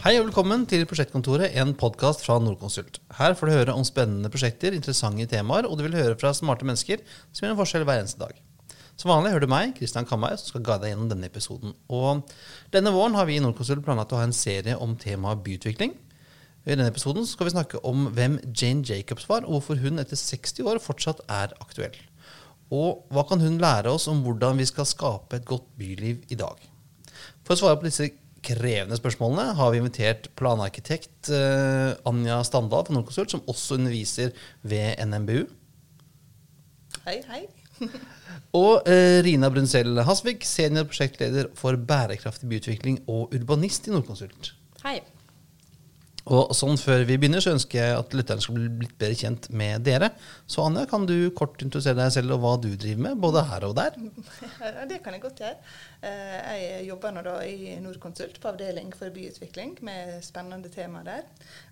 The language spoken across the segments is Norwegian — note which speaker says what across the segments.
Speaker 1: Hei og velkommen til Prosjektkontoret, en podkast fra Nordkonsult. Her får du høre om spennende prosjekter, interessante temaer, og du vil høre fra smarte mennesker som gjør en forskjell hver eneste dag. Som vanlig hører du meg, Kristian Kammeir, som skal guide deg gjennom denne episoden. Og denne våren har vi i Nordkonsult planlagt å ha en serie om temaet byutvikling. I denne episoden skal vi snakke om hvem Jane Jacobs var, og hvorfor hun etter 60 år fortsatt er aktuell. Og hva kan hun lære oss om hvordan vi skal skape et godt byliv i dag? For å svare på disse krevende spørsmålene har vi invitert planarkitekt eh, Anja Standal fra Nordkonsult, som også underviser ved NMBU.
Speaker 2: Hei, hei.
Speaker 1: Og eh, Rina Brunsell Hasvik, senior prosjektleder for bærekraftig byutvikling og urbanist i Nordkonsult.
Speaker 3: Hei.
Speaker 1: Og sånn Før vi begynner, så ønsker jeg at lytterne skal bli litt bedre kjent med dere. Så Anja, kan du kort introdusere deg selv og hva du driver med, både her og der?
Speaker 2: Det kan jeg godt gjøre. Eh, jeg jobber nå da i Nordkonsult på avdeling for byutvikling med spennende temaer der.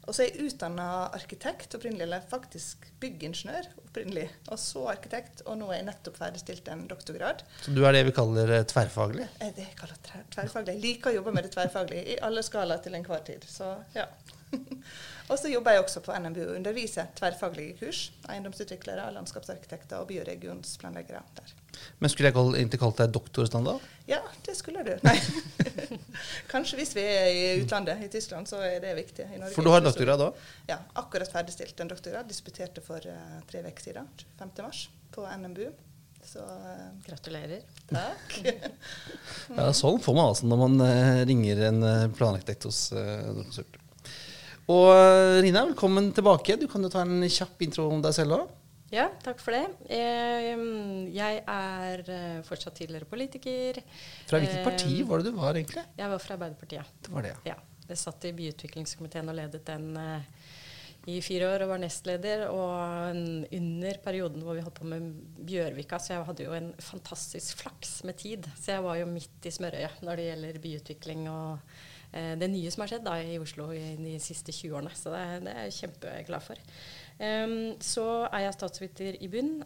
Speaker 2: Og så er jeg utdanna arkitekt opprinnelig, eller faktisk byggingeniør opprinnelig. Og så arkitekt, og nå er jeg nettopp ferdigstilt en doktorgrad.
Speaker 1: Så du er det vi kaller eh, tverrfaglig?
Speaker 2: Eh, Det jeg kaller tverrfaglig. Jeg liker å jobbe med det tverrfaglige i alle skalaer til enhver tid. Så ja. og så jobber jeg også på NMBU og underviser tverrfaglige kurs. Eiendomsutviklere, landskapsarkitekter og byoregionsplanleggere der.
Speaker 1: Men skulle jeg ikke kalt deg doktorstandard?
Speaker 2: Ja, det skulle du. Nei. Kanskje hvis vi er i utlandet, i Tyskland, så er det viktig. I Norge,
Speaker 1: For du har doktorgrad òg?
Speaker 2: Ja, akkurat ferdigstilt en doktorgrad. Disputerte for uh, tre uker siden, 5. mars, på NMBU. Så uh,
Speaker 3: Gratulerer.
Speaker 2: takk.
Speaker 1: Ja, sånn får man altså når man uh, ringer en planarkitekt hos uh. Og Rina, velkommen tilbake. Du kan jo ta en kjapp intro om deg selv òg.
Speaker 3: Ja, takk for det. Jeg er eh, fortsatt tidligere politiker.
Speaker 1: Fra hvilket parti var det du var, egentlig?
Speaker 3: Jeg var fra Arbeiderpartiet.
Speaker 1: Det var det, ja.
Speaker 3: Ja. Jeg satt i byutviklingskomiteen og ledet den eh, i fire år og var nestleder. Og under perioden hvor vi holdt på med Bjørvika, så jeg hadde jo en fantastisk flaks med tid. Så jeg var jo midt i smørøyet når det gjelder byutvikling og eh, det nye som har skjedd da i Oslo i de siste 20 årene. Så det, det er jeg kjempeglad for. Så er jeg statsviter i bunn.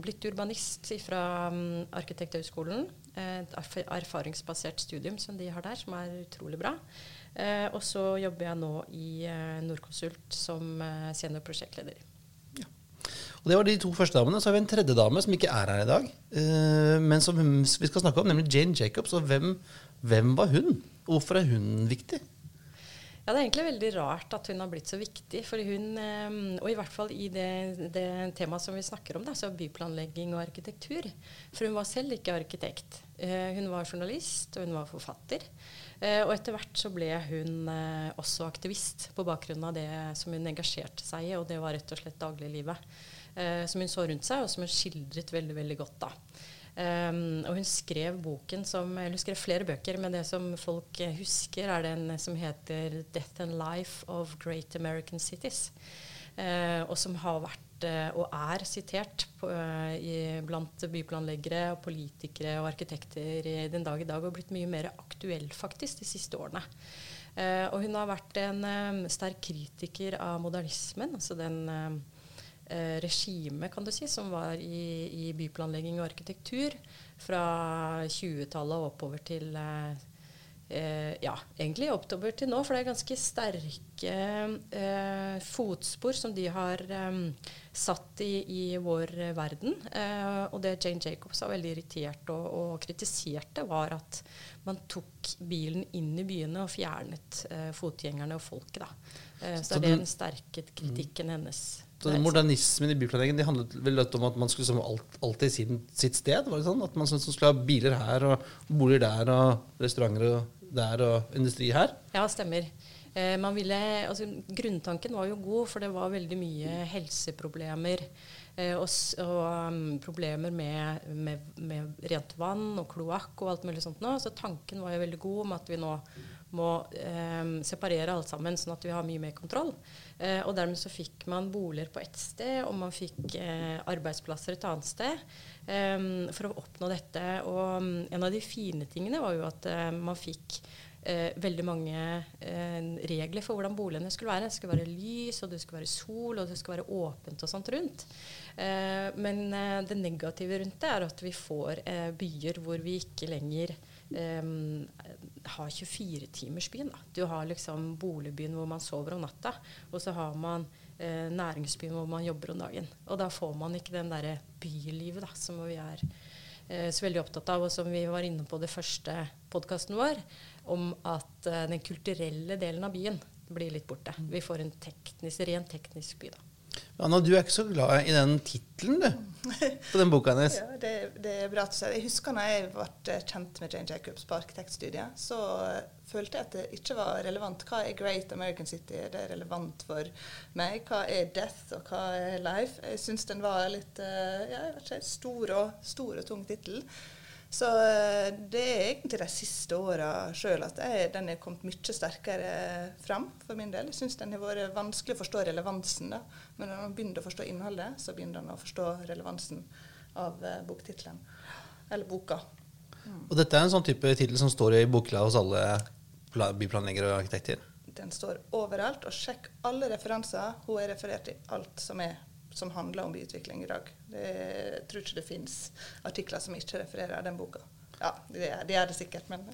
Speaker 3: blitt urbanist fra Arkitekthøgskolen. Et erfaringsbasert studium som de har der, som er utrolig bra. Eh, og så jobber jeg nå i eh, Nordkonsult som eh, seniorprosjektleder.
Speaker 1: Og Det var de to første damene. Så har vi en tredje dame som ikke er her i dag. men som vi skal snakke om, nemlig Jane Jacobs. Og hvem, hvem var hun? Hvorfor er hun viktig?
Speaker 3: Ja, Det er egentlig veldig rart at hun har blitt så viktig. For hun, eh, og i hvert fall i det, det temaet som vi snakker om, da, så byplanlegging og arkitektur. For hun var selv ikke arkitekt. Eh, hun var journalist, og hun var forfatter. Eh, og etter hvert så ble hun også aktivist på bakgrunn av det som hun engasjerte seg i, og det var rett og slett dagliglivet. Som hun så rundt seg, og som hun skildret veldig, veldig godt da. Um, og hun skrev boken som hun skrev flere bøker, men det som folk eh, husker, er den som heter 'Death and Life of Great American Cities'. Uh, og som har vært uh, og er sitert på, uh, i, blant byplanleggere, og politikere og arkitekter i den dag i dag, og blitt mye mer aktuell faktisk de siste årene. Og hun har vært en sterk kritiker av modernismen, altså den eh, regime, kan du si, som var i, i byplanlegging og arkitektur fra 20-tallet og oppover til eh, eh, ja, egentlig oppover til nå, for det er ganske sterke eh, fotspor som de har eh, satt i, i vår verden. Eh, og det Jane Jacobs var veldig irritert og, og kritiserte, var at man tok bilen inn i byene og fjernet fotgjengerne og folket. Da. Så,
Speaker 1: Så
Speaker 3: det er
Speaker 1: den-
Speaker 3: den sterke kritikken hennes.
Speaker 1: Så Modernismen i byplanleggingen de handlet vel om at man skulle som alt, alltid sin, sitt sted? var det sånn? At man skulle ha biler her, og boliger der, og restauranter der, og industri her?
Speaker 3: Ja, stemmer. Eh, man ville, altså, grunntanken var jo god, for det var veldig mye helseproblemer. Eh, og og um, problemer med, med, med rent vann og kloakk og alt mulig sånt. Nå. Så tanken var jo veldig god om at vi nå må eh, separere alt sammen, sånn at vi har mye mer kontroll. Eh, og dermed så fikk man boliger på ett sted, og man fikk eh, arbeidsplasser et annet sted. eh, for å oppnå dette. Og um, en av de fine tingene var jo at eh, man fikk eh, veldig mange eh, regler for hvordan boligene skulle være. Det skulle være lys, og det skulle være sol, og det skulle være åpent og sånt rundt. Eh, men eh, det negative rundt det er at vi får eh, byer hvor vi ikke lenger um, har 24-timersbyen. Du har liksom boligbyen hvor man sover om natta, og så har man uh, næringsbyen hvor man jobber om dagen. Og da får man ikke den derre bylivet da, som vi er uh, så veldig opptatt av, og som vi var inne på det første podkasten vår, om at uh, den kulturelle delen av byen blir litt borte. Vi får en teknisk, rent teknisk by, da.
Speaker 1: Anna, du er ikke så glad i den tittelen, du, på den boka hennes.
Speaker 2: Ja, det, det, er bra at du sier Jeg husker når jeg ble kjent med Jane Jacobs på arkitektstudiet, så følte jeg at det ikke var relevant. Hva er Great American City? Er det relevant for meg? Hva er Death, og hva er Life? Jeg syns den var litt ja, jeg vet ikke, stor og, stor og tung tittel. Så eh, det er egentlig de siste åra sjøl at jeg, den er kommet mye sterkere fram for min del. Jeg syns den har vært vanskelig å forstå relevansen. da. Men når man begynner å forstå innholdet, så begynner man å forstå relevansen av uh, boktittelen. Eller boka.
Speaker 1: Mm. Og dette er en sånn type tittel som står i bokhylla hos alle byplanleggere og arkitekter?
Speaker 2: Den står overalt. Og sjekk alle referanser. Hun er referert i alt som er som handler om byutvikling i dag. Det, jeg tror ikke det finnes artikler som ikke refererer den boka. Ja, det, det er det sikkert, men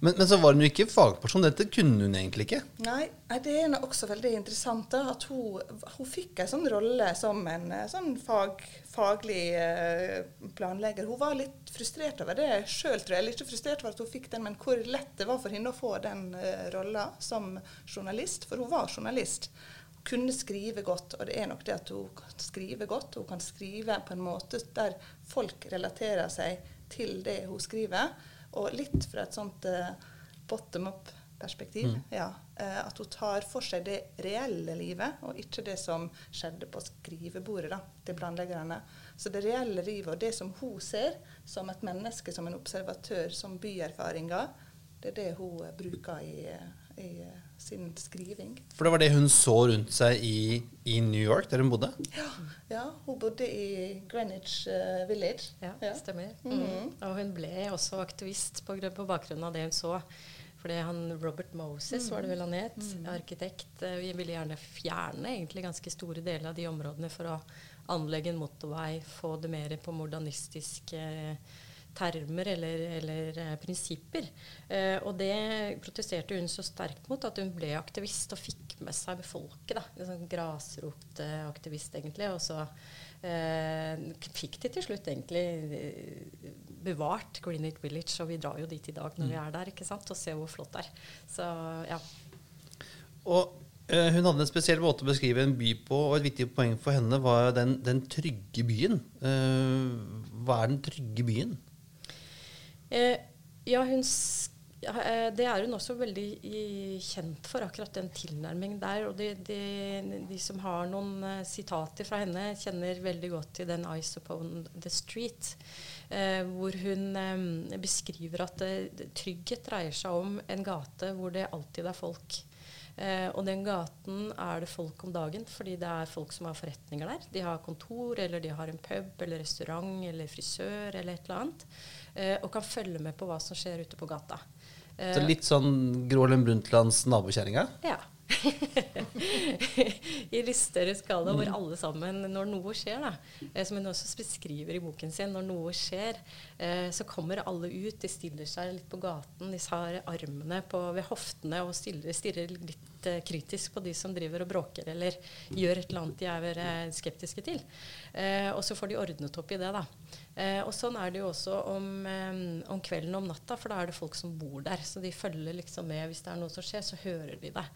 Speaker 1: men, men så var hun jo ikke fagperson. Dette kunne hun egentlig ikke?
Speaker 2: Nei, det er også veldig interessant da, at hun, hun fikk en sånn rolle som en eh, sånn fag, faglig eh, planlegger. Hun var litt frustrert over det sjøl, tror jeg. Eller ikke frustrert over at hun fikk den, men hvor lett det var for henne å få den uh, rolla som journalist. For hun var journalist kunne skrive godt, og det er nok det at hun kan skrive godt. Hun kan skrive på en måte der folk relaterer seg til det hun skriver. Og litt fra et sånt uh, bottom up-perspektiv. Mm. Ja, uh, at hun tar for seg det reelle livet, og ikke det som skjedde på skrivebordet da, til planleggerne. Så det reelle livet og det som hun ser som et menneske, som en observatør, som byerfaringer, det er det hun uh, bruker i, i sin skriving.
Speaker 1: For det var det hun så rundt seg i, i New York, der hun bodde?
Speaker 2: Ja, ja hun bodde i Greenwich uh, Village.
Speaker 3: Ja, ja. stemmer. Mm -hmm. Og hun ble også aktivist på, på, bakgrunn av det hun så. Fordi han Robert Moses, var det vel han het, mm. arkitekt, vi ville gjerne fjerne egentlig ganske store deler av de områdene for å anlegge en motorvei, få det mer på modernistisk uh, termer eller, eller eh, prinsipper. Eh, og det protesterte hun så sterkt mot at hun ble aktivist og fikk med seg folket. da, En sånn grasrotaktivist, egentlig. Og så eh, fikk de til slutt egentlig eh, bevart Greenwich Village, og vi drar jo dit i dag når mm. vi er der ikke sant, og ser hvor flott det er. Så, ja.
Speaker 1: Og uh, hun hadde en spesiell måte å beskrive en by på, og et viktig poeng for henne var den, den trygge byen. Hva er den trygge byen?
Speaker 3: Eh, ja, hun eh, det er hun også veldig kjent for, akkurat den tilnærmingen der. Og de, de, de, som har noen uh, sitater fra henne, kjenner veldig godt til den 'Eyes Upon the Street', eh, hvor hun eh, beskriver at eh, trygghet dreier seg om en gate hvor det alltid er folk. og den gaten er det folk om dagen, fordi det er folk som har forretninger der. De har kontor, eller de har en pub eller restaurant eller frisør eller et eller annet eh, og kan følge med på hva som skjer ute på gata.
Speaker 1: Eh, Så litt sånn Gro Harlem Brundtlands nabokjerringa?
Speaker 3: Ja. I litt større skala, hvor alle sammen, når noe skjer, da, eh, som hun også beskriver i boken sin, når noe skjer, eh, så kommer alle ut. De stiller seg litt på gaten, de har armene på, ved hoftene og stiller, stirrer litt eh, kritisk på de som driver og bråker eller gjør et eller annet de er eh, skeptiske til. Eh, og så får de ordnet opp i det, da. Eh, og sånn er det jo også om, eh, om kvelden og om natta, for da er det folk som bor der. Så de følger liksom med. Hvis det er noe som skjer, så hører de det.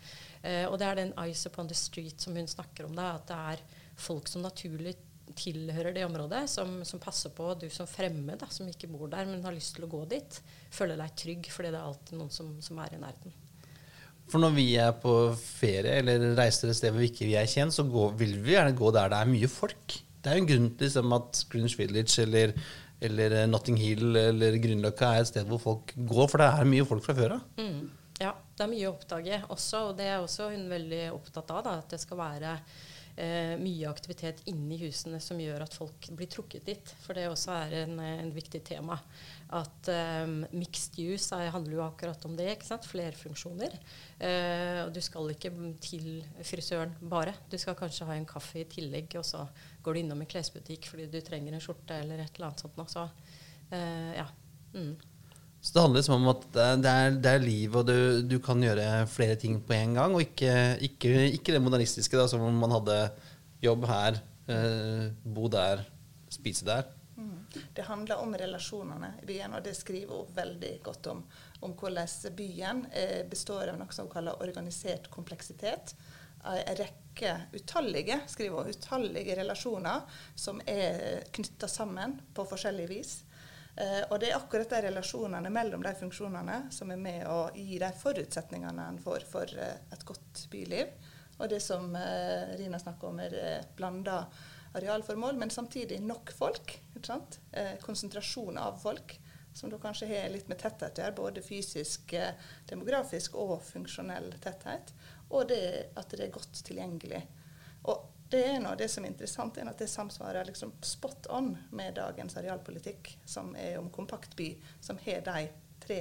Speaker 3: Og det er den Ice upon the street' som hun snakker om. Da, at det er folk som naturlig tilhører det området, som, som passer på du som fremmed, da, som ikke bor der, men har lyst til å gå dit. Føler deg trygg, fordi det er alltid noen som, som er i nærheten.
Speaker 1: For når vi er på ferie eller reiser et sted hvor vi ikke er kjent, så går, vil vi gjerne gå der det er mye folk. Det er jo en grunn til liksom, at Greenwich Village eller, eller, eh, Notting Hill eller Grünerløkka er et sted hvor folk går, for det er mye folk fra før av.
Speaker 3: Mm. Ja, det er mye å oppdage også, og det er også hun veldig opptatt av. Da, at det skal være eh, mye aktivitet inni husene som gjør at folk blir trukket dit. For det også er en, en viktig tema at eh, mixed use er, handler jo akkurat om det. ikke sant? Flerfunksjoner. Eh, og du skal ikke til frisøren bare. Du skal kanskje ha en kaffe i tillegg, og så går du innom en klesbutikk fordi du trenger en skjorte eller et eller annet sånt. Så, uh, ja. Mm.
Speaker 1: Så det handler liksom om at det er, det er, liv, og du, du kan gjøre flere ting på en gang. Og ikke, ikke, ikke det modernistiske, da, som om man hadde jobb her, uh, bo der, spise der.
Speaker 2: Det handler om relasjonene i byen, og det skriver hun veldig godt om. Om hvordan byen eh, består av noe som hun kaller organisert kompleksitet. En rekke utallige skriver utallige relasjoner som er knytta sammen på forskjellig vis. Eh, og det er akkurat de relasjonene mellom de funksjonene som er med å gi de forutsetningene en får for eh, et godt byliv. Og det som eh, Rina snakker om, er blanda arealformål, men samtidig nok folk. konsentrasjon av folk, som da kanskje har litt med tetthet å gjøre. Både fysisk, demografisk og funksjonell tetthet. Og det at det er godt tilgjengelig. Og det er noe, det som er interessant, er at det samsvarer liksom spot on med dagens arealpolitikk, som er om kompakt by, som har de tre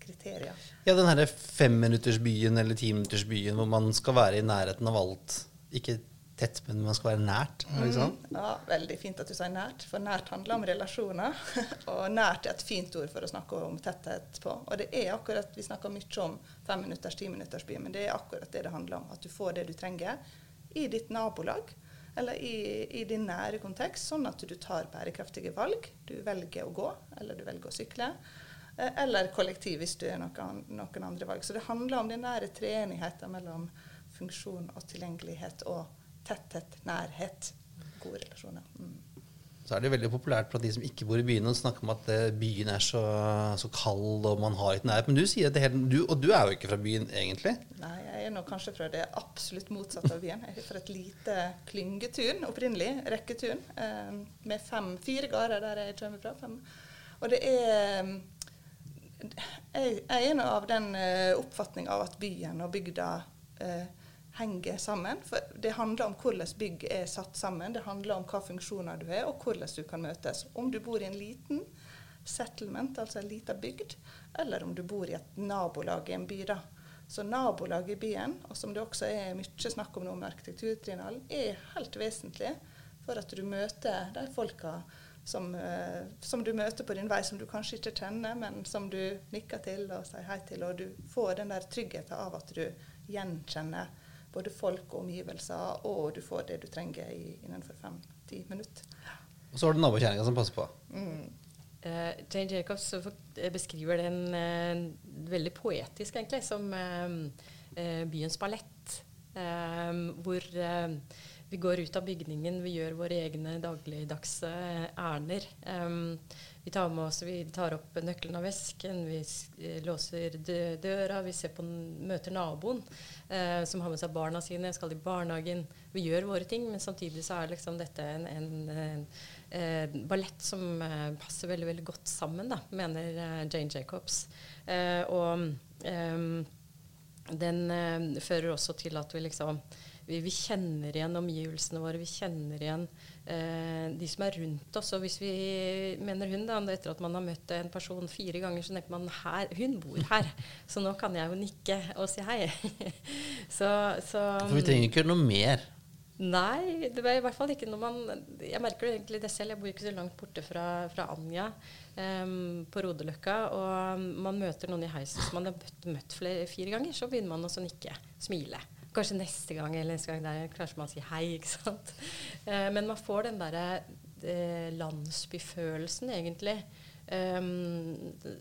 Speaker 2: kriterier.
Speaker 1: Ja, den herre femminuttersbyen eller timinuttersbyen hvor man skal være i nærheten av alt. Ikke tett, men man skal være nært. Liksom. Mm,
Speaker 2: Ja, Veldig fint at du sier nært, for nært handler om relasjoner. Og nært er et fint ord for å snakke om tetthet på. Og det er akkurat, Vi snakker mye om femminutters, timinuttersby, men det er akkurat det det handler om. At du får det du trenger i ditt nabolag eller i, i din nære kontekst, sånn at du tar bærekraftige valg. Du velger å gå, eller du velger å sykle. eh, Eller kollektiv hvis du er noen, noen andre valg. Så det handler om den nære treenigheten mellom funksjon og tilgjengelighet og tetthet, nærhet. Gode relasjoner. Mm.
Speaker 1: Så er det veldig populært blant de som ikke bor i byen, å snakke om at eh, byen er så, så kald og man har ikke nærhet. Men du sier at det hele, du, og du er jo ikke fra byen, egentlig.
Speaker 2: Nei, jeg er nå kanskje fra det absolutt motsatte av byen. Jeg er fra et lite klyngetun opprinnelig, rekketun, eh, med fem, fire gårder der jeg kommer fra. Fem. Og det er Jeg, jeg er nå av den eh, oppfatning av at byen og bygda eh, henger sammen. For det handler om hvordan bygg er satt sammen. Det handler om hva funksjoner du har, og hvordan du kan møtes. Om du bor i en liten settlement, altså en liten bygd, eller om du bor i et nabolag i en by. da. Så nabolaget i byen, og som det også er mye snakk om nå med arkitekturtriennalen, er helt vesentlig for at du møter de folka som, eh, som du møter på din vei, som du kanskje ikke kjenner, men som du nikker til og sier hei til. Og du får den der tryggheten av at du gjenkjenner både folk og omgivelser, og du får det du trenger i, innenfor fem-ti minutter.
Speaker 1: Og så har du nabokjerringa som passer på.
Speaker 2: Mm.
Speaker 3: Uh, Jane Jacobs eh, beskriver den uh, veldig poetisk, egentlig, som uh, eh, byens ballett. Hvor vi går ut av bygningen, vi gjør våre egne dagligdagse ærender. Um, vi tar med oss, vi tar opp nøkkelen av vesken, vi eh, låser døra, vi på, møter naboen uh, som har med seg barna sine, skal i barnehagen. Vi gjør våre ting, men samtidig så er liksom dette en, en, en eh, ballett som passer veldig veldig godt sammen, da, mener Jane Jacobs. Uh, og um, den uh, fører også til at vi liksom vi, vi kjenner igjen omgivelsene våre, vi kjenner igjen eh, de som er rundt oss. Og hvis vi mener hun, da, etter at man har møtt en person fire ganger, så tenker man her, hun bor her, så nå kan jeg jo nikke og si hei. så, så
Speaker 1: For vi trenger ikke noe mer.
Speaker 3: Nei, det var i hvert fall ikke når man Jeg merker det egentlig det selv. Jeg bor ikke så langt borte fra, fra Anja um, på Rodeløkka. Og man møter noen i heisen som man har møtt, møtt flere, fire ganger, så begynner man også å nikke. Smile. Kanskje neste gang eller neste gang der kanskje man sier hei, ikke sant. Eh, men man får den derre eh, landsbyfølelsen, egentlig. Um,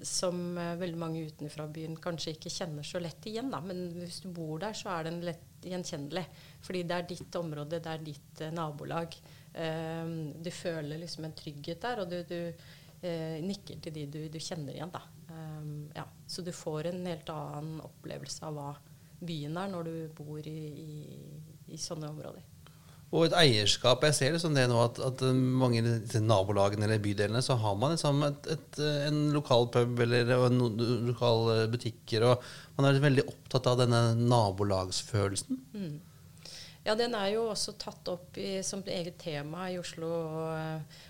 Speaker 3: som eh, veldig mange utenfra byen kanskje ikke kjenner så lett igjen. Da. Men hvis du bor der, så er den lett gjenkjennelig. Fordi det er ditt område, det er ditt eh, nabolag. Um, du føler liksom en trygghet der, og du, du eh, nikker til de du, du kjenner igjen. Da. Um, ja. Så du får en helt annen opplevelse av hva byen er når du bor i, i, i sånne områder.
Speaker 1: Og et eierskap. Jeg ser det som det nå at, at mange i nabolagene eller bydelene så har man liksom et, et, en lokal pub eller en lokale butikker, og man er veldig opptatt av denne nabolagsfølelsen.
Speaker 3: Mm. Ja, den er jo også tatt opp i, som eget tema i Oslo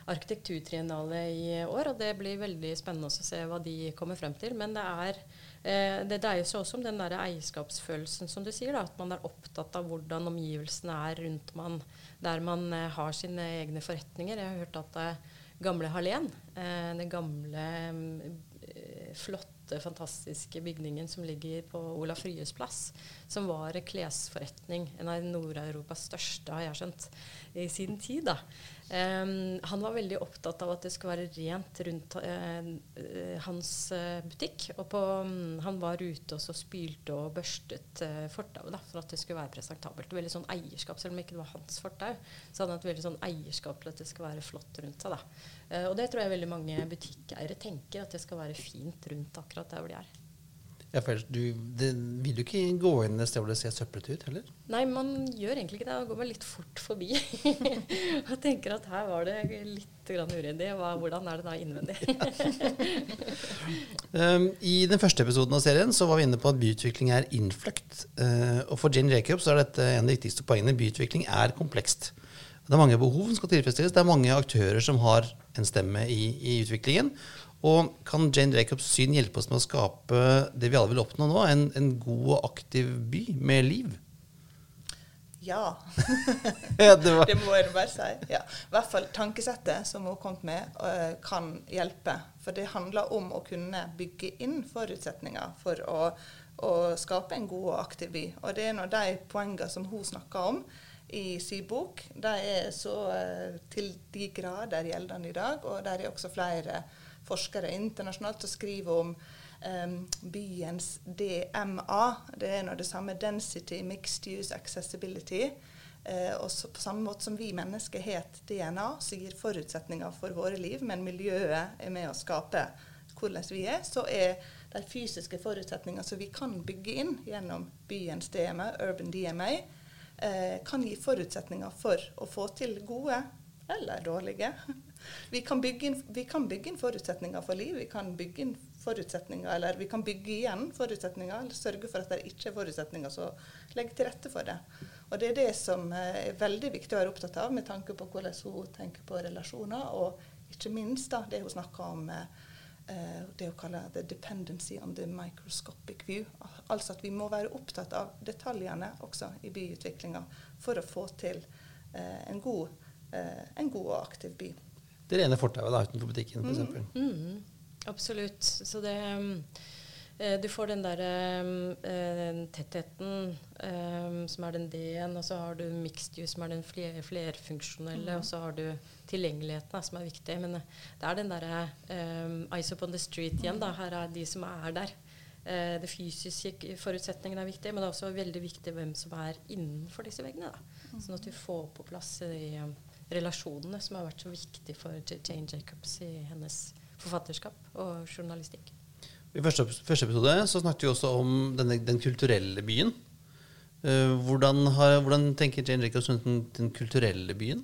Speaker 3: arkitekturtriennale i år. Og det blir veldig spennende å se hva de kommer frem til. Men det er det dreier seg også om den der eierskapsfølelsen, som du sier. Da, at man er opptatt av hvordan omgivelsene er rundt man, der man eh, har sine egne forretninger. Jeg har hørt at det gamle Hallén, eh, det gamle eh, flotte, fantastiske bygningen som ligger på Olaf Ryes plass, som var en klesforretning, en av Nord-Europas største, har jeg skjønt, i sin tid. da. Um, han var veldig opptatt av at det skulle være rent rundt uh, hans uh, butikk. Og på, um, han var ute og så spylte og børstet uh, fortauet for at det skulle være presentabelt. Veldig sånn eierskap, Selv om ikke det var hans fortau, så hadde han et veldig sånn eierskap til at det skulle være flott rundt seg. da. og det tror jeg veldig mange butikkeiere tenker, at det skal være fint rundt akkurat der hvor de er.
Speaker 1: Ja, for du, det, vil du ikke gå inn et sted hvor det ser søplete ut heller?
Speaker 3: Nei, man gjør egentlig ikke det. Man går man litt fort forbi. og tenker at her var det litt uryddig. Hvordan er det da innvendig?
Speaker 1: um, I den første episoden av serien så var vi inne på at byutvikling er innfløkt. Uh, og for Jane Jacobs er dette en av de viktigste poengene. Byutvikling er komplekst. Det er mange behov som skal tilfredsstilles. Det er mange aktører som har en stemme i, i utviklingen. Og kan Jane Jacobs syn hjelpe oss med å skape det vi alle vil oppnå nå, en, en god og aktiv by med liv?
Speaker 2: Ja.
Speaker 1: ja det,
Speaker 2: det, må jeg bare si. Ja. I hvert fall tankesettet som hun kom med, uh, kan hjelpe. For det handler om å kunne bygge inn forutsetninger for å, å skape en god og aktiv by. Og det er nå de poengene som hun snakker om i sin bok, de er så uh, til de grader gjeldende i dag. Og der er også flere forskere internasjonalt som skriver om um, byens DMA. Det er nå det samme Density, Mixed Use Accessibility. Uh, og så, på samme måte som vi mennesker har DNA som gir forutsetninger for våre liv, men miljøet er med å skape hvordan vi er, så er de fysiske forutsetningene som vi kan bygge inn gjennom byens DMA, Urban DMA, uh, kan gi forutsetninger for å få til gode eller dårlige vi kan, inn, vi kan, bygge inn, forutsetninger for liv. Vi kan bygge inn forutsetninger, eller vi kan bygge igjen forutsetninger, eller sørge for at det ikke er forutsetninger som legger til rette for det. Og Det er det som eh, er veldig viktig å være opptatt av med tanke på hvordan hun tenker på relasjoner, og ikke minst da, det hun snakker om eh, det hun kaller the dependency on the microscopic view. Altså at vi må være opptatt av detaljene også i byutviklinga for å få til eh, en, god, en god og aktiv by
Speaker 1: det rene fortauet da, utenfor butikken f.eks.
Speaker 3: Mm, mm, absolutt. Så det eh, Du får den der eh, tettheten eh, som er den D-en, og så har du mixed use som er den fler, flerfunksjonelle, mm. og så har du tilgjengeligheten som er viktig. Men eh, det er den derre um, Eyes up on the street igjen. da, Her er de som er der. Uh, det fysiske forutsetningene er viktig, men det er også veldig viktig hvem som er innenfor disse veggene. da, Sånn at du får på plass de relasjonene som har vært så viktig for Jane Jacobs i hennes forfatterskap og journalistikk.
Speaker 1: I første, første episode så snakket vi også om denne, den kulturelle byen. Uh, hvordan, har, hvordan, tenker Jane Jacobs rundt den, den, kulturelle byen?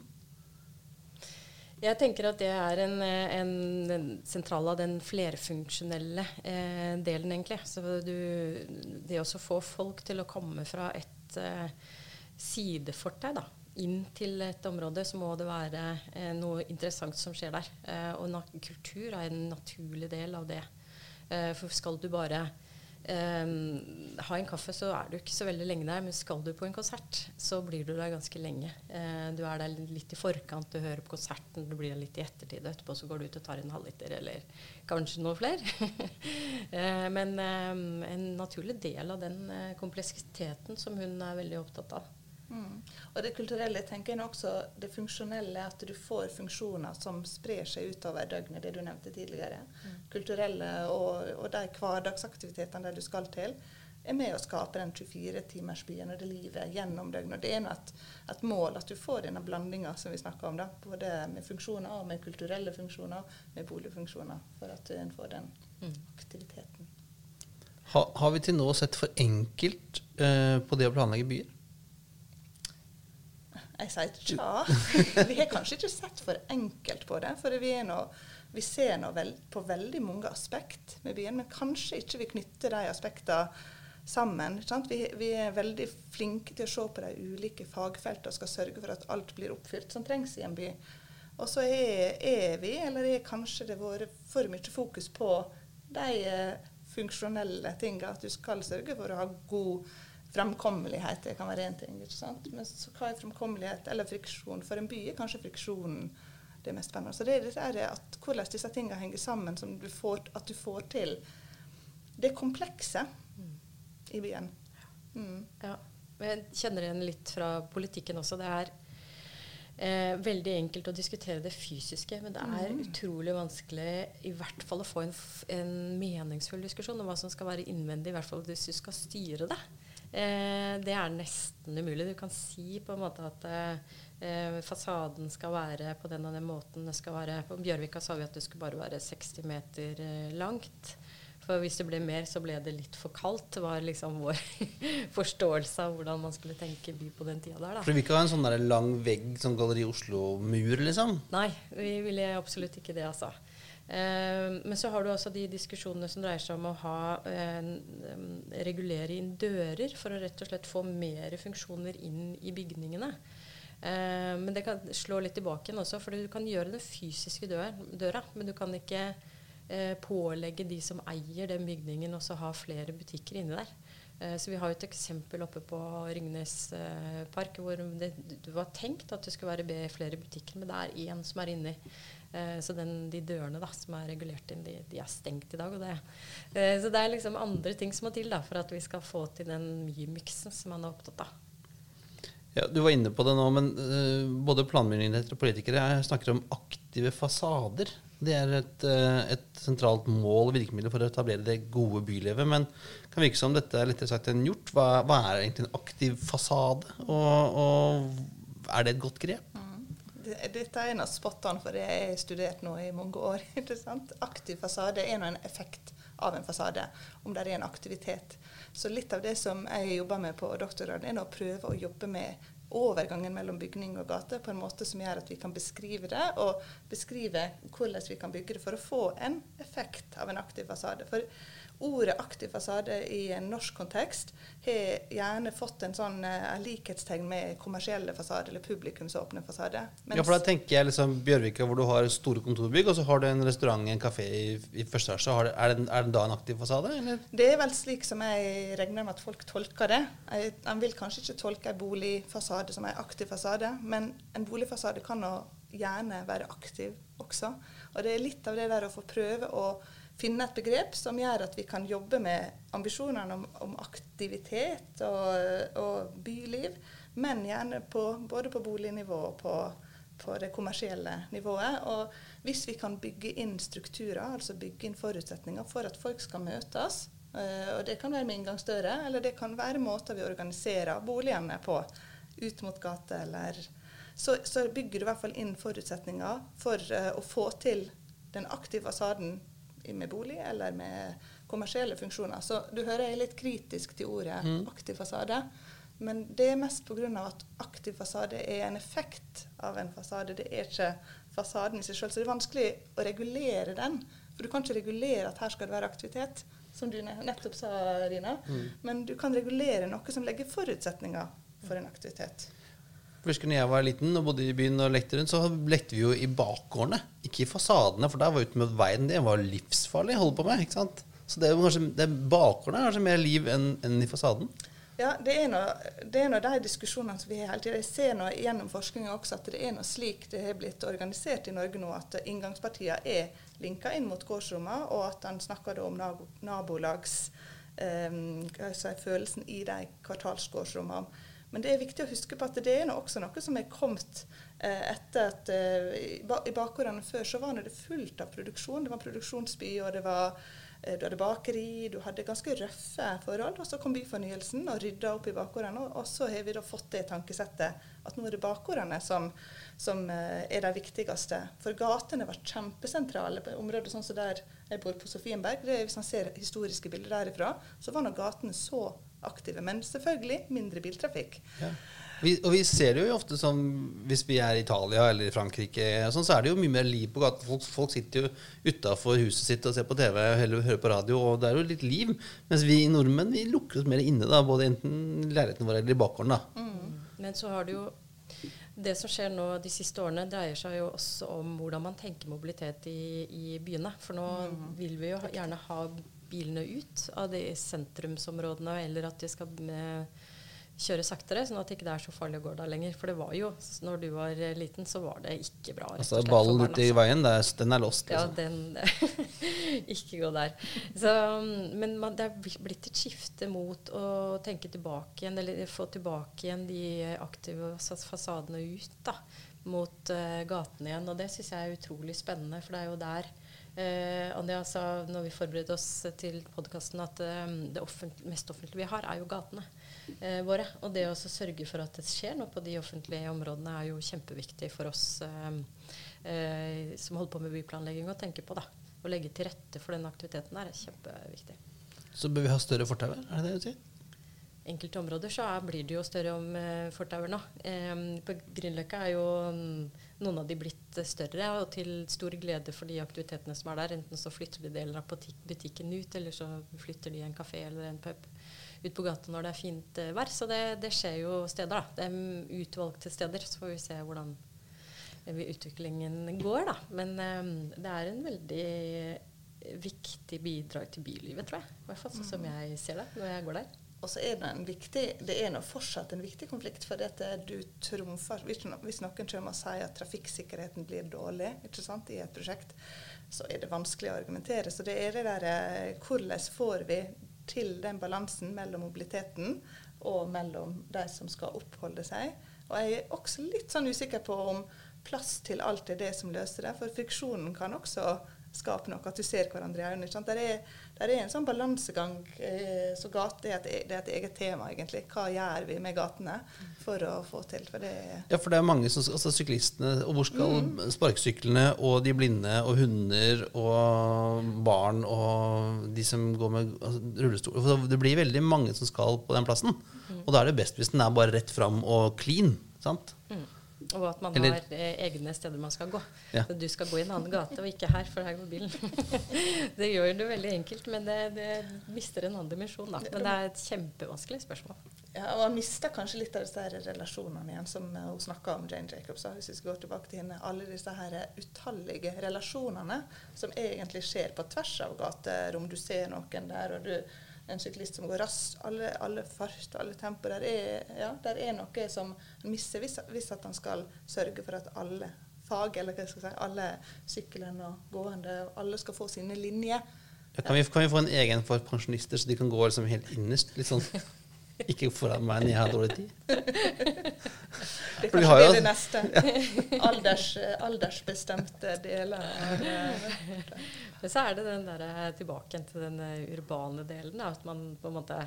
Speaker 3: Jeg tenker at det er en, en, en sentral av den flerfunksjonelle eh, delen, egentlig. Så du, det å få folk til å komme fra et eh, sidefortau, da inn til et område, så må det være eh, noe interessant som skjer der. Eh, og kultur er en naturlig del av det. Eh, for skal du bare eh, ha en kaffe, så er du ikke så veldig lenge der. Men skal du på en konsert, så blir du der ganske lenge. Eh, du er der litt i forkant, du hører på konserten, du blir der litt i ettertid. Og etterpå så går du ut og tar en halvliter, eller kanskje noe flere. Eh, men en naturlig del av den kompleksiteten som hun er veldig opptatt av.
Speaker 2: Mm. Og det kulturelle tenker jeg også det funksjonelle, at du får funksjoner som sprer seg utover døgnet, det du nevnte tidligere. Mm. Kulturelle og, og, de hverdagsaktivitetene der du skal til, er med å skape den 24-timersbyen og det livet gjennom døgnet. Og det er et, et mål at du får denne blandinga som vi snakker om, da, både med funksjoner og med kulturelle funksjoner, med boligfunksjoner, for at en får den mm. aktiviteten.
Speaker 1: Ha, har vi til nå sett for enkelt eh, på det å planlegge byer?
Speaker 2: Jeg sier tja. Vi har kanskje ikke sett for enkelt på det. For vi, noe, vi ser vel, på veldig mange aspekt med byen, men kanskje ikke vi knytter de aspektene sammen. Vi, vi, er veldig flinke til å se på de ulike fagfeltene og skal sørge for at alt blir oppfylt som trengs i en by. Og så er, er vi, eller er kanskje det vært for mye fokus på de eh, funksjonelle tingene. At du skal sørge for å ha god Fremkommelighet det kan være én ting. ikke sant? Men så hva er fremkommelighet eller friksjon? For en by er kanskje friksjonen det mest spennende. Så det er det at hvordan disse tingene henger sammen, som du får, at du får til det komplekse i byen. Mm.
Speaker 3: Ja. Jeg kjenner igjen litt fra politikken også. Det er eh, veldig enkelt å diskutere det fysiske, men det er utrolig vanskelig i hvert fall å få en, en meningsfull diskusjon om hva som skal være innvendig, i hvert fall hvis du skal styre det. Eh, det er nesten umulig. Du kan si på en måte at eh, fasaden skal være på den og den måten. Det skal være, på Bjørvika sa vi at det skulle bare være 60 meter eh, langt. For hvis det ble mer, så ble det litt for kaldt. Det var liksom vår forståelse av hvordan man skulle tenke by på den tida der. da.
Speaker 1: For du vil ikke ha en sånn lang vegg, som Galleri Oslo-mur, liksom?
Speaker 3: Nei, vi ville absolutt ikke det, altså. Eh, men så har du også de diskusjonene som dreier seg om å ha eh, regulere inn dører for å rett og slett få mer funksjoner inn i bygningene. Eh, men det kan slå litt tilbake igjen også, for du kan gjøre den fysiske døra, men du kan ikke pålegge de som eier den bygningen, også ha flere butikker inni der. Så vi har et eksempel oppe på Ringnes park hvor det, det var tenkt at det skulle være flere butikker, men det er én som er inni. Eh, så den, de dørene da, som er regulert inn, de, de er stengt i dag. Og det, eh, så det er liksom andre ting som må til da, for at vi skal få til den mye-miksen som man er opptatt av.
Speaker 1: Ja, Du var inne på det nå, men uh, både planmyndigheter og politikere er- snakker om aktive fasader. Det er et, uh, et sentralt mål og virkemiddel for å etablere det gode bylivet. Men det kan virke som dette er lettere sagt enn gjort. Hva, hva er egentlig en aktiv fasade? Og, og er det et godt grep?
Speaker 2: Det, dette er noe spot on, for det jeg har studert nå i mange år. Aktiv fasade er nå en effekt av en fasade, om det er en aktivitet. Så litt av det som jeg jobber med på doktorgraden, er å prøve å jobbe med overgangen mellom bygning og gate på en måte som gjør at vi kan beskrive det, og beskrive hvordan vi kan bygge det for å få en effekt av en aktiv fasade. For ordet aktiv fasade i en norsk kontekst har gjerne fått en sånn uh, likhetstegn med kommersielle fasader eller publikumsåpne fasader.
Speaker 1: Ja, for da tenker jeg liksom Bjørvika hvor du har store kontorbygg, og så har du en restaurant, en kafé i, i første etasje. Er, det- er den da en aktiv fasade? Eller?
Speaker 2: Det er vel slik som jeg regner med at folk tolker det. En vil kanskje ikke tolke en boligfasade som en aktiv fasade, men en boligfasade kan nå gjerne være aktiv også. Og det er litt av det der å få prøve å finne et begrep som gjør at vi kan jobbe med ambisjonene om, om aktivitet og, og byliv, men gjerne på, både på bolignivå og på, på det kommersielle nivået. Og hvis vi kan bygge inn strukturer, altså bygge inn forutsetninger for at folk skal møtes, eh, og det kan være med inngangsdører, eller det kan være måter vi organiserer boligene på, ut mot gata eller så, så bygger du i hvert fall inn forutsetninger for eh, å få til den aktive fasaden med bolig eller med kommersielle funksjoner. Så du hører jeg er litt kritisk til ordet aktiv fasade. Men det er mest pga. at aktiv fasade er en effekt av en fasade. Det er ikke fasaden i seg sjøl. Så det er vanskelig å regulere den. For du kan ikke regulere at her skal det være aktivitet, som du nettopp sa, Rina. Men du kan regulere noe som legger forutsetninger for en aktivitet.
Speaker 1: Husker når jeg var liten og bodde i byen og lekte rundt, så lekte vi jo i bakgårdene, ikke i fasadene. For der var ute med veien det var livsfarlig å holde på med. ikke sant? Så det er jo kanskje, det er bakgårdene er kanskje mer liv enn enn i fasaden.
Speaker 2: Ja, det er, noe, det de diskusjonene som vi har hele tida. Jeg ser nå gjennom forskninga også at det er noe slik det har blitt organisert i Norge nå, at inngangspartiene er linka inn mot gårdsrommene, og at en snakker om nabolags jeg si, følelsen i de kvartalsgårdsrommene. Men det er viktig å huske på at det er også noe som er kommet eh, etter at eh, i ba- bakgårdene før så var det fullt av produksjon. Det var produksjonsby, og det var eh, du hadde bakeri, du hadde ganske røffe forhold. Og så kom byfornyelsen og rydda opp i bakgårdene. Og, så har vi da fått det tankesettet at nå er det bakgårdene som, som er de viktigste. For gatene var kjempesentrale på områder sånn som der jeg bor på Sofienberg. Det, hvis man ser historiske bilder derifra, så var nå gatene så aktive. Men selvfølgelig mindre biltrafikk.
Speaker 1: Vi, og vi ser det jo ofte som hvis vi er i Italia eller i Frankrike, sånn, så er det jo mye mer liv på gaten. Folk, folk sitter jo utafor huset sitt og ser på TV eller hører på radio, og det er jo litt liv. Mens vi nordmenn vi lukker oss mer inne, da, både enten i leiligheten vår eller i bakgården. da.
Speaker 3: Men så har du jo Det som skjer nå de siste årene, dreier seg jo også om hvordan man tenker mobilitet i, i byene. For nå vil vi jo ha- gjerne ha bilene ut av de sentrumsområdene, eller at de skal kjøre saktere, sånn at det ikke er så farlig å gå der lenger. For det var jo, når du var eh, liten, så var det ikke bra.
Speaker 1: Altså ballen ute i veien, er, den er lost.
Speaker 3: Ja,
Speaker 1: Liksom.
Speaker 3: den Ikke gå der. Så, men man, det er blitt et skifte mot å tenke tilbake igjen, eller få tilbake igjen de aktive fasadene ut da, mot uh, gatene igjen. Og det syns jeg er utrolig spennende, for det er jo der eh, Anja sa når vi forberedte oss til podkasten, at eh, det offent mest offentlige vi har, er jo gatene eh, våre. Og det å sørge for at det skjer noe på de offentlige områdene, er jo kjempeviktig for oss eh, eh, som holder på med byplanlegging, å tenke på. da. Å legge til rette for den aktiviteten der er kjempeviktig.
Speaker 1: Så bør vi ha større fortauer, er det det du sier?
Speaker 3: Enkelte områder så er, blir det jo større om eh, fortauer nå. Eh, på Grünerløkka er jo mm, noen av de blitt større, og til stor glede for de aktivitetene som er der. Enten så flytter de deler av butikken ut, eller så flytter de en kafé eller en pub ut på gata når det er fint eh, vær. Så det, det skjer jo steder, da. Det er mm, utvalgte steder. Så får vi se hvordan eh, utviklingen går, da. Men um, det er en veldig viktig bidrag til bylivet, tror jeg. I hvert fall sånn som jeg ser det når jeg går der.
Speaker 2: Og så er det en viktig, det er fortsatt en viktig konflikt, for at du trumfer Hvis noen kommer og sier at trafikksikkerheten blir dårlig sant, i et prosjekt, så er det vanskelig å argumentere. Så det er det der eh, Hvordan får vi til den balansen mellom mobiliteten og mellom de som skal oppholde seg? Og jeg er også litt sånn usikker på om plass til alt er det som løser det, for friksjonen kan også skape noe, at du ser hverandre i øynene. Der er, der er en sånn balansegang. Eh, så gate er et, det er et eget tema, egentlig. Hva gjør vi med gatene for å få til? For det
Speaker 1: Ja, for det er mange som, altså syklistene, og hvor skal sparkesyklene og de blinde og hunder og barn og de som går med altså, rullestol for Det blir veldig mange som skal på den plassen. Og da er det best hvis den er bare rett fram og clean. sant?
Speaker 3: Og at man
Speaker 1: Eller-
Speaker 3: har eh, egne steder man skal gå.
Speaker 1: Ja.
Speaker 3: Så du skal gå i en annen gate, og ikke her, for her går bilen. det gjør det veldig enkelt, men det, det mister en annen dimensjon. Da. Men det er et kjempevanskelig spørsmål.
Speaker 2: Ja, og Han mister kanskje litt av disse her relasjonene igjen, som hun snakka om Jane Jacobs. da, Hvis vi skal gå tilbake til henne. Alle disse her utallige relasjonene som egentlig skjer på tvers av gaterom. Du ser noen der, og du en syklist som går raskt. Alle, alle fart, alle tempo. Der er, ja, der er noe som han mister hvis, hvis at han skal sørge for at alle fag, eller hva skal jeg si, alle syklende og gående, alle skal få sine linjer.
Speaker 1: Ja, kan, vi, kan vi få en egen for pensjonister, så de kan gå liksom helt innerst? Litt sånn Ikke foran meg når jeg har dårlig tid.
Speaker 2: Det
Speaker 1: er
Speaker 2: kanskje
Speaker 1: det har
Speaker 2: det neste. Alders, aldersbestemte deler eh,
Speaker 3: Men så er det den der, eh, tilbake til den eh, urbane delen. Da, at man på en måte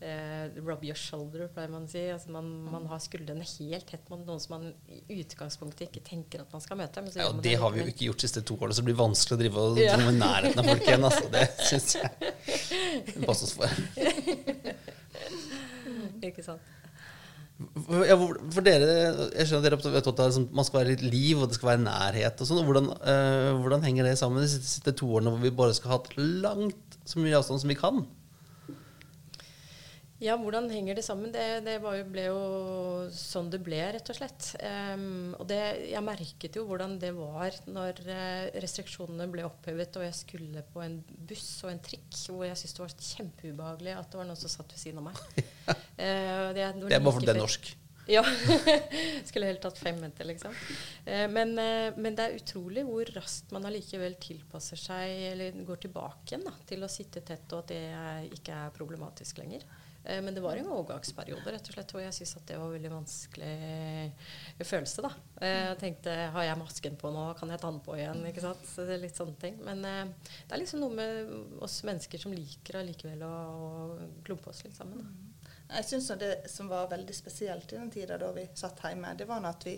Speaker 3: eh, rub your shoulder, pleier man å si. Altså man, man har skuldrene helt tett mot noen som man i utgangspunktet ikke tenker at man skal møte. Men så
Speaker 1: Ja, og det har vi jo ikke gjort de siste to årene, så det blir vanskelig å drive og
Speaker 3: Ja.
Speaker 1: komme i nærheten av folk igjen. Altså. Det syns jeg vi passer oss for.
Speaker 3: Ikke sant?
Speaker 1: Ja, hvor- for dere, jeg skjønner at dere er av at det sånn- man skal være litt liv, og det skal være nærhet og sånn. Hvordan, øh, hvordan henger det sammen de siste to årene hvor vi bare skal ha hatt langt så mye avstand som vi kan?
Speaker 3: Ja, hvordan henger det sammen? Det, det var jo, ble jo sånn det ble, rett og slett. Um, og det, jeg merket jo hvordan det var når eh, restriksjonene ble opphevet og jeg skulle på en buss og en trikk, hvor jeg syntes det var kjempeubehagelig at det var noen som satt ved siden av meg. uh, det,
Speaker 1: Det er bare fordi det er norsk.
Speaker 3: Ja. Skulle helt tatt fem meter, liksom. Uh, men, uh, men det er utrolig hvor raskt man allikevel tilpasser seg, eller går tilbake igjen da, til å sitte tett, og at det ikke er problematisk lenger. Eh, men det var en overgangsperiode rett og slett, hvor jeg syntes at det var veldig vanskelig følelse. da. Eh, Jeg tenkte har jeg masken på nå, kan jeg ta den på igjen? ikke sant? Så det er litt sånne ting. Men eh, det er liksom noe med oss mennesker som liker allikevel å, å klumpe oss litt sammen. da.
Speaker 2: Jeg syns det som var veldig spesielt i den tida da vi satt hjemme, det var at vi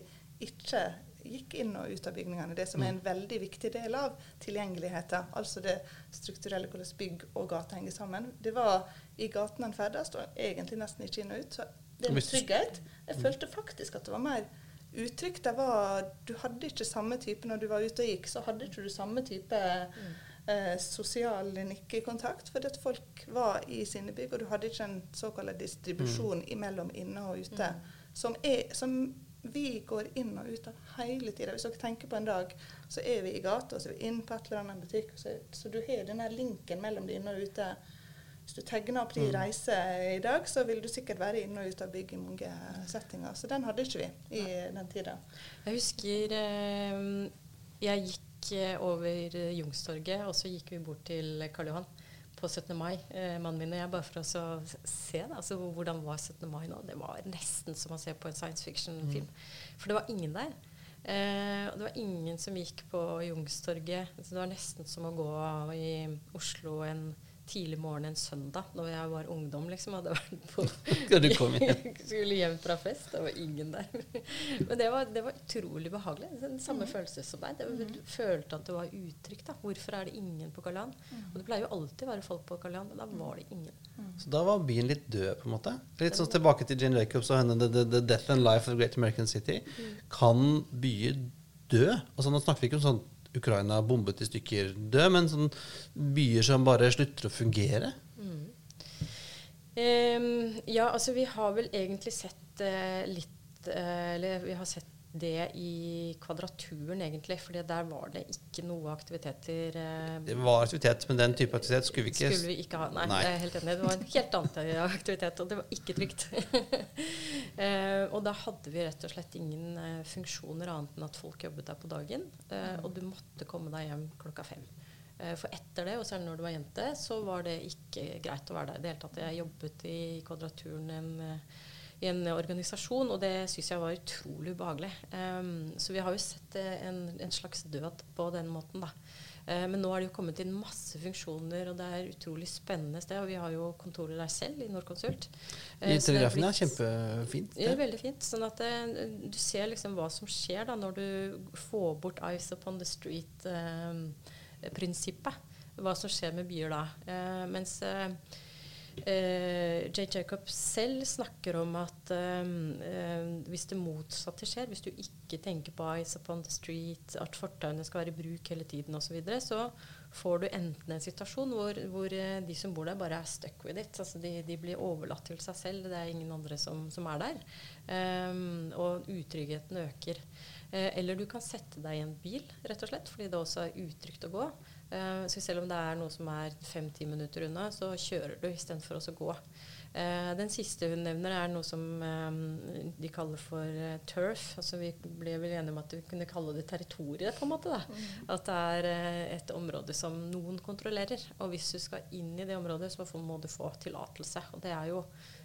Speaker 2: ikke gikk inn og ut av bygningene. Det som er en veldig viktig del av tilgjengeligheten. Altså det strukturelle, hvordan bygg og gate henger sammen. Det var i gaten en ferdes, og egentlig nesten ikke inn og ut. Så det med trygghet Jeg følte faktisk at det var mer uttrykk. Det var, du hadde ikke samme type når du var ute og gikk, så hadde ikke du samme type eh, sosial nikkekontakt, fordi at folk var i sine bygg, og du hadde ikke en såkalt distribusjon imellom inne og ute, som, er, som vi går inn og ut av hele tida. Hvis dere tenker på en dag, så er vi i gata, så er vi inne på et eller annet butikk, så, så du har denne linken mellom det inne og ute hvis du tegner opp din reise i dag, så vil du sikkert være inne og ut av bygg i mange settinger. Så den hadde ikke vi i den tida.
Speaker 3: Jeg husker eh, jeg gikk eh, over Jungstorget, og så gikk vi bort til Karl Johan på 17. mai, eh, mannen min og jeg, bare for å se det. Altså, hvordan var 17. mai nå? Det var nesten som å se på en science fiction-film. For det var ingen der. Eh, og det var ingen som gikk på Jungstorget. Så det var nesten som å gå i Oslo en tidlig morgen en søndag når jeg var ungdom. liksom, hadde vært på? Skulle hjem fra fest. Det var ingen der. Men det var, det var utrolig behagelig. Den samme
Speaker 2: Mm.
Speaker 3: følelse som deg. Det, du følte at det var utrygt. da. Hvorfor er det ingen på Karl Johan?
Speaker 2: Mm.
Speaker 3: Og det pleier jo alltid å være folk på Karl Johan, men da var det ingen.
Speaker 1: Så da var byen litt død, på en måte. Litt sånn tilbake til Jane Jacobs og henne the, the, the Death and Life of Great American City. Kan byer dø? Altså Nå snakker vi ikke om sånn Ukraina bombet i stykker dø, men sånn byer som bare slutter å fungere.
Speaker 3: Ehm, ja, altså vi har vel egentlig sett uh, litt uh, Eller vi har sett det i Kvadraturen, egentlig. For der var det ikke noe aktiviteter. eh,
Speaker 1: Det var aktivitet, men den type aktivitet skulle vi ikke
Speaker 3: skulle vi ikke ha. Nei,
Speaker 1: Nei.
Speaker 3: jeg er helt enig. Det var en helt annen aktivitet, og det var ikke trygt. eh, og da hadde vi rett og slett ingen eh, funksjoner annet enn at folk jobbet der på dagen. Eh, og du måtte komme deg hjem klokka fem. Eh, for etter det, og særlig når du var jente, så var det ikke greit å være der i det hele tatt. Jeg jobbet i Kvadraturen en, eh, i en organisasjon, og det syns jeg var utrolig ubehagelig. Um, så vi har jo sett eh, en, en slags død på den måten, da. Eh, men nå har det jo kommet inn masse funksjoner, og det er utrolig spennende sted. Og vi har jo kontoret der selv i Norconsult. Eh,
Speaker 1: I
Speaker 3: det
Speaker 1: Telegrafen, ja.
Speaker 3: Kjempefint.
Speaker 1: Kjempefint.
Speaker 3: ja,
Speaker 1: det.
Speaker 3: veldig fint. Sånn at det, du ser liksom hva som skjer da når du får bort Eyes Upon the Street-prinsippet. hva som skjer med byer da. Eh, mens J. Jacob selv snakker om at eh, eh, hvis det motsatte skjer, hvis du ikke tenker på Eyes Upon the Street, at fortauene skal være i bruk hele tiden osv., så, så får du enten en situasjon hvor, hvor eh, de som bor der, bare er stuck with it. Altså de, de blir overlatt til seg selv. Det er ingen andre som, som er der. Um, og utryggheten øker. Uh, eller du kan sette deg i en bil, rett og slett, fordi det også er utrygt å gå. Eh, så selv om det er noe som er fem-ti minutter unna, så kjører du istedenfor å gå. Eh, den siste hun nevner, er noe som eh, de kaller for turf. Altså vi ble vel enige om at vi kunne kalle det territoriet, på en måte. da. At det er et område som noen kontrollerer. Og hvis du skal inn i det området, så må du få tillatelse. Og det er jo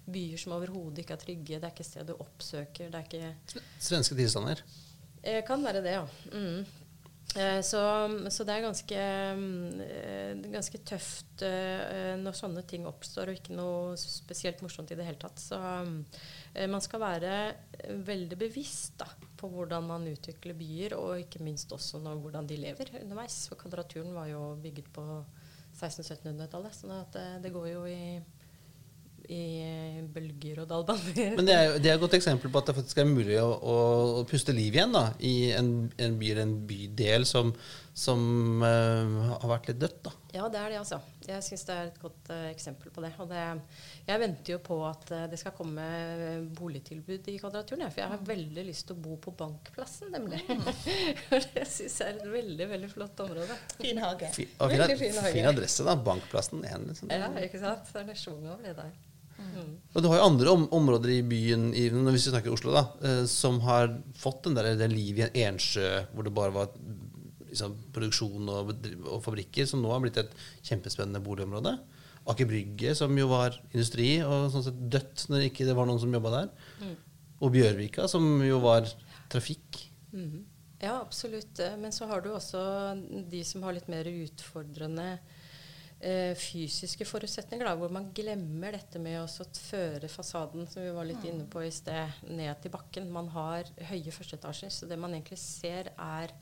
Speaker 3: byer som overhodet ikke er trygge. Det er ikke sted du oppsøker. Det er ikke
Speaker 1: Svenske tilstander.
Speaker 3: Kan være det, ja. Mm. Eh, så, så det er ganske, mm, eh, ganske tøft eh, når sånne ting oppstår, og ikke noe spesielt morsomt i det hele tatt. Så mm, man skal være veldig bevisst da, på hvordan man utvikler byer, og ikke minst også når, hvordan de lever underveis. For Kvadraturen var jo bygget på 1600-1700-tallet, så det, det går jo i, i bølger og dalbaner.
Speaker 1: Men det er, det er et godt eksempel på at det faktisk er mulig å, å, å puste liv igjen da, i en, en by eller en bydel som, som uh, har vært litt dødt. da.
Speaker 3: Ja, det er det, altså. Jeg syns det er et godt uh, eksempel på det. Og det, jeg venter jo på at uh, det skal komme boligtilbud i Kvadraturen. For jeg har veldig lyst til å bo på Bankplassen, nemlig. For det syns jeg er et veldig, veldig flott område.
Speaker 2: Fin hage.
Speaker 1: Og fin,
Speaker 3: fin hage.
Speaker 1: fin adresse, da. Bankplassen. 1. liksom.
Speaker 3: Ja, ikke sant? Det er det schwung over det der.
Speaker 1: Og du har jo andre om, områder i byen, i, hvis vi snakker Oslo, da, eh, som har fått den der, det livet i en ensjø hvor det bare var liksom, produksjon og, og fabrikker, som nå har blitt et kjempespennende boligområde. Aker Brygge, som jo var industri, og sånn sett dødt når ikke det var noen som jobba der.
Speaker 3: Mm.
Speaker 1: Og Bjørvika, som jo var trafikk.
Speaker 3: Mm. Ja, absolutt. Men så har du også de som har litt mer utfordrende fysiske forutsetninger, da, hvor man glemmer dette med å føre fasaden, som vi var litt inne på i sted, ned til bakken. Man har høye førsteetasjer, så det man egentlig ser, er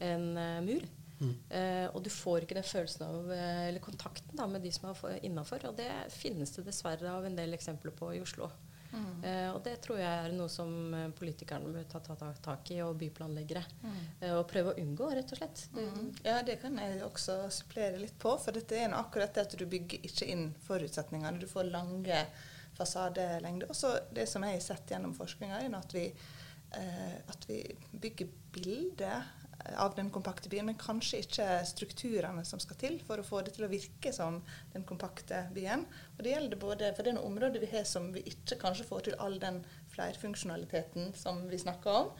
Speaker 3: en uh, mur. Eh, og du får ikke den følelsen av, uh, eller kontakten da, med de som er innafor. Og det finnes det dessverre av en del eksempler på i Oslo. Eh, og det tror jeg er noe som eh, politikerne bør ta, ta, ta tak i, og byplanleggere. Eh, og prøve å unngå, rett og slett.
Speaker 2: Mm. Ja, det kan jeg også supplere litt på. For dette er noe akkurat det at du bygger ikke inn forutsetningene. Du får lange fasadelengder. Og så det som jeg har sett gjennom forskninga, er at vi, eh, at vi bygger bilder av den kompakte byen, men kanskje ikke strukturene som skal til for å få det til å virke som den kompakte byen. Og det gjelder både for det områder vi har som vi ikke kanskje får til all den flerfunksjonaliteten som vi snakker om.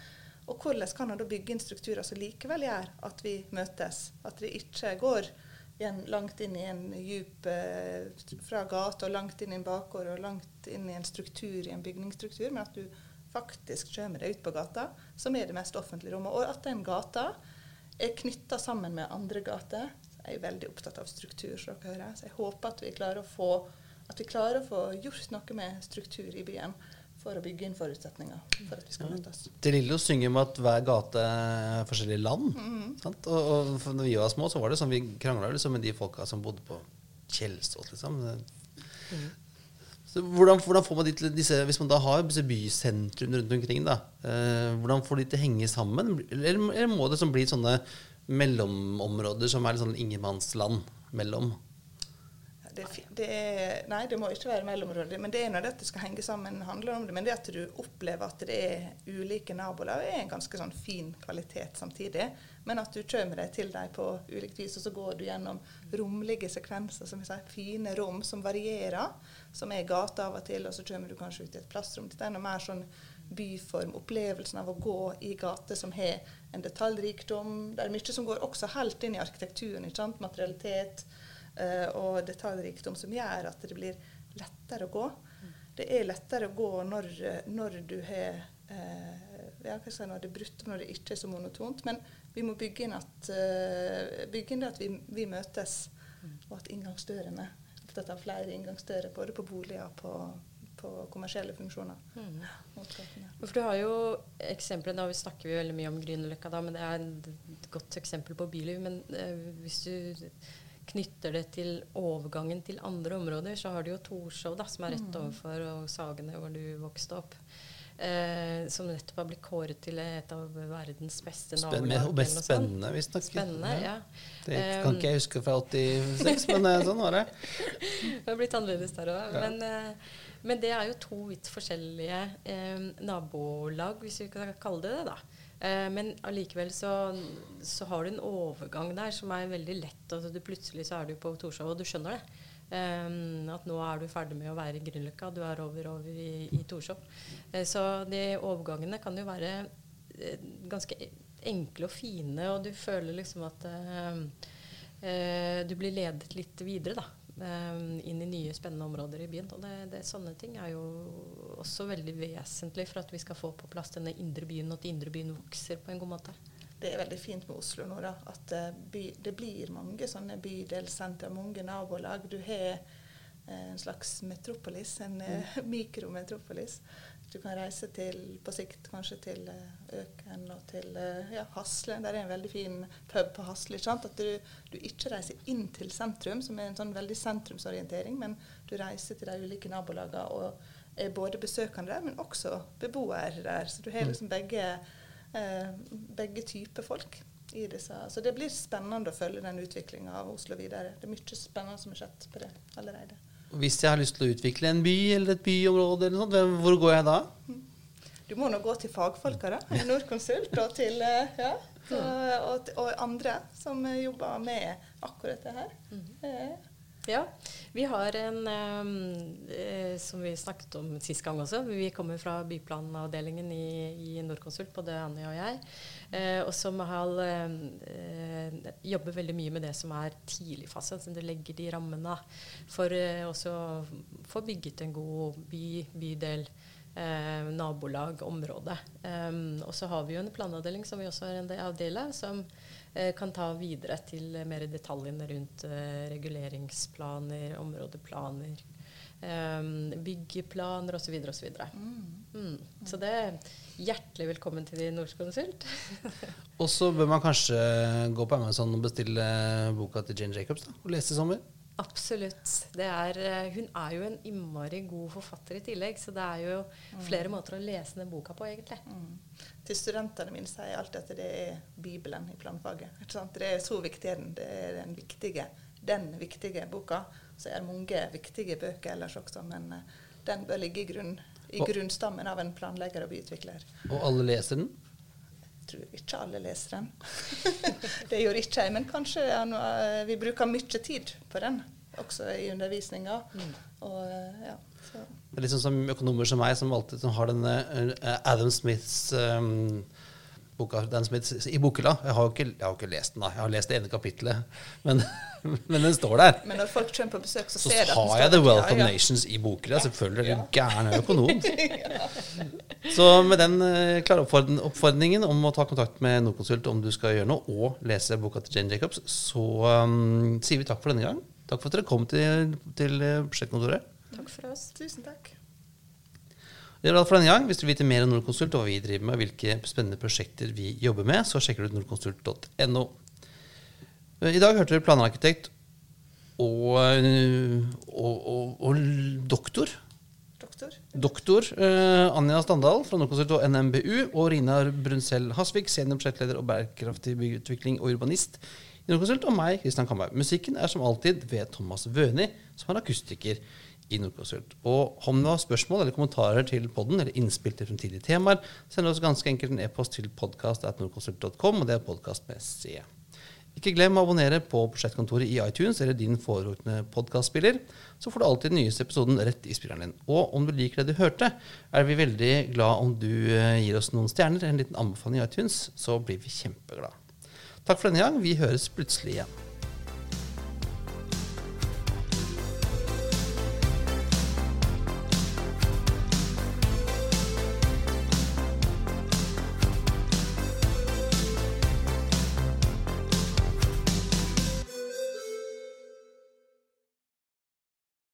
Speaker 2: Og hvordan kan en da bygge inn strukturer som likevel gjør at vi møtes? At det ikke går langt inn i en djup eh, fra gata og langt inn i en bakgård og langt inn i en struktur i en bygningsstruktur, men at du faktisk kommer deg ut på gata, som er det mest offentlige rommet. Og at den gata er knytta sammen med andre gater. Jeg er veldig opptatt av struktur, så dere hører. Så jeg håper at vi klarer å få, at vi klarer å få gjort noe med struktur i byen for å bygge inn forutsetninger for at vi skal møtes.
Speaker 1: Det lille Lillo synger om at hver gate er forskjellige land.
Speaker 2: Mm.
Speaker 1: Sant? Og, og når vi var små, så var det sånn vi krangla liksom med de folka som bodde på Kjelsås, liksom. Så hvordan, hvordan får man de til disse, Hvis man da har disse bysentrum rundt omkring, da, eh, hvordan får de til å henge sammen? Eller, eller må det sånn bli sånne mellomområder som er litt sånn ingenmannsland mellom?
Speaker 2: Det, det nei, det må ikke være mellområder. Men det er når dette skal henge sammen, handler om det. Men det at du opplever at det er ulike nabolag, er en ganske sånn fin kvalitet samtidig. Men at du kommer deg til dem på ulikt vis, og så går du gjennom romlige sekvenser, som vi sier, fine rom som varierer, som er gata av og til, og så kommer du kanskje ut i et plassrom. Dette er noe mer sånn byform, opplevelsen av å gå i gater som har en detaljrikdom. Det er mye som går også helt inn i arkitekturen. ikke sant? Materialitet uh, og detaljrikdom som gjør at det blir lettere å gå. Det er lettere å gå når, når du har eh, ja, hva si, når det er brutt, når det ikke er så monotont. Men vi må bygge inn, at, eh, bygge inn det at vi, vi møtes, og at inngangsdørene Opptatt av flere inngangsdører, både på boliger og på, på kommersielle funksjoner. Mm.
Speaker 3: For du har jo eksempler, Nå snakker vi veldig mye om Grünerløkka, men det er et godt eksempel på byliv. Men eh, hvis du knytter det til overgangen til andre områder, så har du jo Torshov, da, som er rett overfor og Sagene, hvor du vokste opp. Eh, som nettopp har blitt kåret til et av verdens beste nabolag.
Speaker 1: og mest spennende, visstnok.
Speaker 3: Spennende, ja.
Speaker 1: Det kan ikke jeg huske fra 86, men eh, sånn var det.
Speaker 3: Det har blitt annerledes der òg. Men, eh, men det er jo to vidt forskjellige eh, nabolag, hvis vi kan kalle det det. da. Eh, men allikevel så, så har du en overgang der som er veldig lett. Altså du plutselig så er du på Torshov, og du skjønner det. Eh, at nå er du ferdig med å være i Grünerløkka, du er over, over i, i Torshov. Uh, så de overgangene kan jo være uh, ganske enkle og fine, og du føler liksom at uh, du blir ledet litt videre, da. eh, inn i nye, spennende områder i byen. Og det, det, sånne ting er jo også veldig vesentlig for at vi skal få på plass denne indre byen, og at indre byen vokser på en god måte.
Speaker 2: Det er veldig fint med Oslo nå, da, at eh, by, det blir mange sånne bydelssentre, mange nabolag. Du har eh, en slags metropolis, en mm. mikrometropolis. Du kan reise til, på sikt kanskje til eh, Øken og til eh, ja, Hasle. Der er en veldig fin pub på Hasle. sant? At du, du ikke reiser inn til sentrum, som er en sånn veldig sentrumsorientering, men du reiser til de ulike nabolagene og er både besøkende der, men også beboer der. Så du har liksom begge eh, begge typer folk. i disse. Så det blir spennende å følge den utviklinga av Oslo videre. Det er mye spennende som har skjedd på det allerede.
Speaker 1: Hvis jeg har lyst til å utvikle en by eller et byområde, eller noe sånt, hvor går jeg da?
Speaker 2: Du må nå gå til fagfolka, da. Norconsult og til eh, ja, og, og, og andre som eh, jobber med akkurat det her. Eh,
Speaker 3: Ja, vi har en ehm, eh, som vi snakket om sist gang også. Vi kommer fra byplanavdelingen i, i Norconsult, både Annie og jeg. Eh, og som har eh, jobber veldig mye med det som er tidligfase. Altså det legger de rammene for eh, også få bygget en god by, bydel. Eh, nabolag, område. Um, og så har vi jo en planavdeling som vi også har en del av, som eh, kan ta videre til eh, mer detaljene rundt eh, reguleringsplaner, områdeplaner, um, byggeplaner osv. osv.
Speaker 2: mm.
Speaker 3: Mm. Så det er hjertelig velkommen til Norskonsult.
Speaker 1: Og så bør man kanskje gå på Amazon og bestille boka til Jane Jacobs da, og lese i sommer.
Speaker 3: Absolutt. Det er, eh, hun er jo en innmari god forfatter i tillegg, så det er jo flere måter å lese den boka på, egentlig.
Speaker 2: Mm. Til studentene mine sier jeg alltid at det er Bibelen i planfaget. Ikke sant? Det er så viktig. Det er den viktige, den viktige boka. Så er det mange viktige bøker ellers også, men eh, den bør ligge i, grunn, i grunnstammen av en planlegger og byutvikler.
Speaker 1: Og alle leser den.
Speaker 2: Tror ikke alle leser den. det gjør ikke jeg, men kanskje ja, nå, eh, vi bruker mye tid på den, også i undervisninga.
Speaker 3: Mm.
Speaker 2: Og, eh, ja.
Speaker 1: Det er sånn som økonomer som meg, som alltid som har denne eh, Adam Smiths um, boka Dan Smith i bokhylla. Jeg har jo ikke, ikke lest den, da. Jeg har lest det ene kapittelet, men, men den står der.
Speaker 2: Men når folk kommer på besøk, så,
Speaker 1: Så
Speaker 2: ser de at den
Speaker 1: har jeg The
Speaker 2: der.
Speaker 1: Wealth of
Speaker 2: Ja, ja.
Speaker 1: Nations i bokhylla. Selvfølgelig er det gæren økonom. Så med den eh, klare oppfordring- oppfordringen om å ta kontakt med Norconsult om du skal gjøre noe, og lese boka til Jane Jacobs, så um, sier vi takk for denne gang. Takk for at dere kom til, til eh, prosjektkontoret.
Speaker 3: Takk for oss.
Speaker 2: Tusen takk.
Speaker 1: Det var alt for denne gang. Hvis du vil vite mer om Norconsult og hva vi driver med, og hvilke spennende prosjekter vi jobber med, så sjekker du ut norconsult.no. I dag hørte dere planarkitekt og, øh, og, og, og doktor.
Speaker 2: Doktor.
Speaker 1: Doktor eh, Anja Standal fra Norconsult og NMBU og Rinar Brunsell Hasvik, seniorprosjektleder og bærekraftig byutvikling og urbanist i Norconsult, og meg, Kristian Kamberg. Musikken er som alltid ved Thomas Wøni, som er akustiker i Nordkonsult. Og om du har spørsmål eller kommentarer til podden eller innspill til fremtidige temaer, send oss ganske enkelt en e-post til podkast.nordkonsult.com, og det er podkast med C. Ikke glem å abonnere på Prosjektkontoret i iTunes eller din foretrukne podkastspiller. Så får du alltid den nyeste episoden rett i spilleren din. Og om du liker det du hørte, er vi veldig glad om du eh, gir oss noen stjerner, en liten anbefaling i iTunes. Så blir vi kjempeglade. Takk for denne gang. Vi høres plutselig igjen.